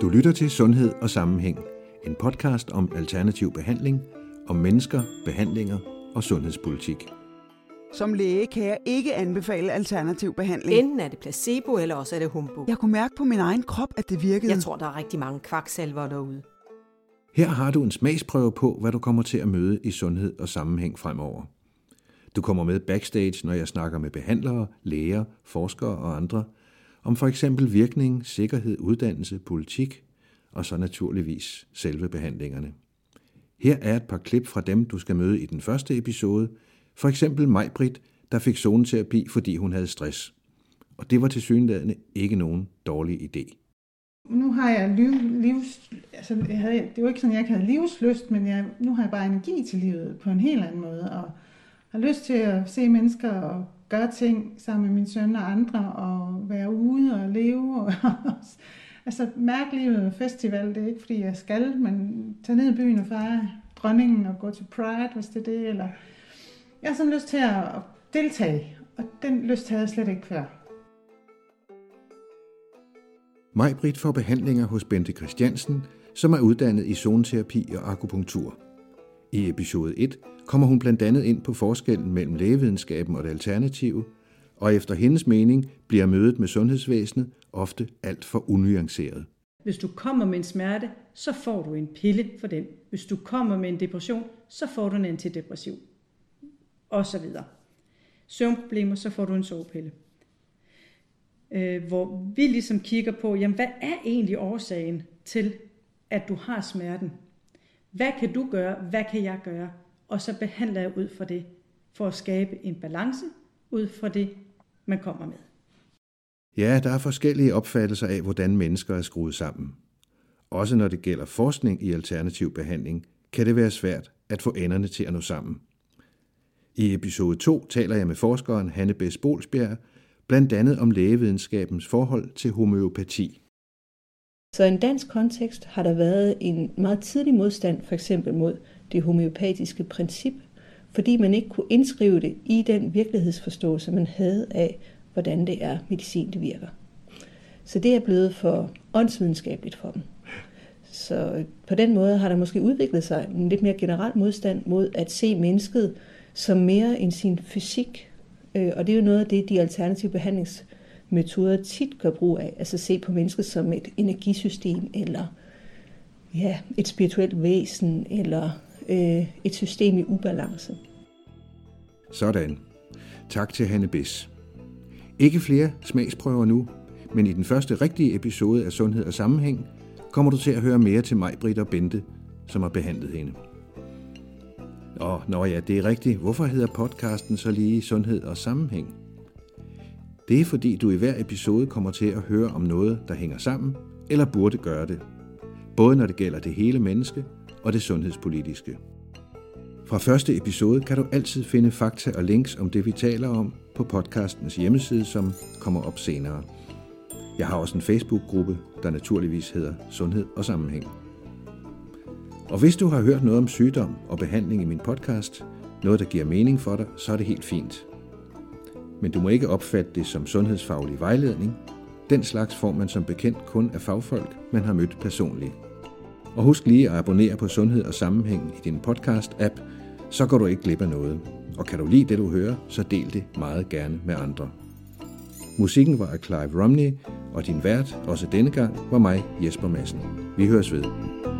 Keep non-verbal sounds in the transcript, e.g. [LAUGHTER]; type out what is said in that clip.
Du lytter til Sundhed og Sammenhæng, en podcast om alternativ behandling, om mennesker, behandlinger og sundhedspolitik. Som læge kan jeg ikke anbefale alternativ behandling. Enten er det placebo, eller også er det humbug. Jeg kunne mærke på min egen krop, at det virkede. Jeg tror, der er rigtig mange kvaksalver derude. Her har du en smagsprøve på, hvad du kommer til at møde i Sundhed og Sammenhæng fremover. Du kommer med backstage, når jeg snakker med behandlere, læger, forskere og andre – om for eksempel virkning, sikkerhed, uddannelse, politik og så naturligvis selve behandlingerne. Her er et par klip fra dem, du skal møde i den første episode. For eksempel Majbrit, der fik zoneterapi, fordi hun havde stress. Og det var til synligheden ikke nogen dårlig idé. Nu har jeg liv, livs... Altså, jeg havde, det var ikke sådan, at jeg ikke havde livsløst, men jeg, nu har jeg bare energi til livet på en helt anden måde. Og har lyst til at se mennesker og gøre ting sammen med min søn og andre, og være ude og leve. Og, [LAUGHS] altså mærke livet festival, det er ikke fordi jeg skal, men tage ned i byen og fejre dronningen og gå til Pride, hvis det er det. Eller... Jeg har sådan lyst til at deltage, og den lyst havde jeg slet ikke før. Majbrit får behandlinger hos Bente Christiansen, som er uddannet i zoneterapi og akupunktur. I episode 1 kommer hun blandt andet ind på forskellen mellem lægevidenskaben og det alternative, og efter hendes mening bliver mødet med sundhedsvæsenet ofte alt for unuanceret. Hvis du kommer med en smerte, så får du en pille for den. Hvis du kommer med en depression, så får du en antidepressiv. Og så videre. Søvnproblemer, så får du en sovepille. Øh, hvor vi ligesom kigger på, jamen hvad er egentlig årsagen til, at du har smerten? Hvad kan du gøre? Hvad kan jeg gøre? Og så behandler jeg ud fra det, for at skabe en balance ud fra det, man kommer med. Ja, der er forskellige opfattelser af, hvordan mennesker er skruet sammen. Også når det gælder forskning i alternativ behandling, kan det være svært at få enderne til at nå sammen. I episode 2 taler jeg med forskeren Hanne Bess Bolsbjerg, blandt andet om lægevidenskabens forhold til homøopati. Så i en dansk kontekst har der været en meget tidlig modstand for eksempel mod det homeopatiske princip, fordi man ikke kunne indskrive det i den virkelighedsforståelse, man havde af, hvordan det er, medicin det virker. Så det er blevet for åndsvidenskabeligt for dem. Så på den måde har der måske udviklet sig en lidt mere generel modstand mod at se mennesket som mere end sin fysik. Øh, og det er jo noget af det, de alternative metoder tit gør brug af. Altså se på mennesket som et energisystem, eller ja, et spirituelt væsen, eller øh, et system i ubalance. Sådan. Tak til Hanne Biss. Ikke flere smagsprøver nu, men i den første rigtige episode af Sundhed og Sammenhæng kommer du til at høre mere til mig, Britt og Bente, som har behandlet hende. Og når ja, det er rigtigt. Hvorfor hedder podcasten så lige Sundhed og Sammenhæng? Det er fordi, du i hver episode kommer til at høre om noget, der hænger sammen, eller burde gøre det. Både når det gælder det hele menneske og det sundhedspolitiske. Fra første episode kan du altid finde fakta og links om det, vi taler om på podcastens hjemmeside, som kommer op senere. Jeg har også en Facebook-gruppe, der naturligvis hedder Sundhed og Sammenhæng. Og hvis du har hørt noget om sygdom og behandling i min podcast, noget der giver mening for dig, så er det helt fint. Men du må ikke opfatte det som sundhedsfaglig vejledning. Den slags får man som bekendt kun af fagfolk, man har mødt personligt. Og husk lige at abonnere på Sundhed og Sammenhæng i din podcast-app, så går du ikke glip af noget. Og kan du lide det, du hører, så del det meget gerne med andre. Musikken var af Clive Romney, og din vært, også denne gang, var mig, Jesper Madsen. Vi høres ved.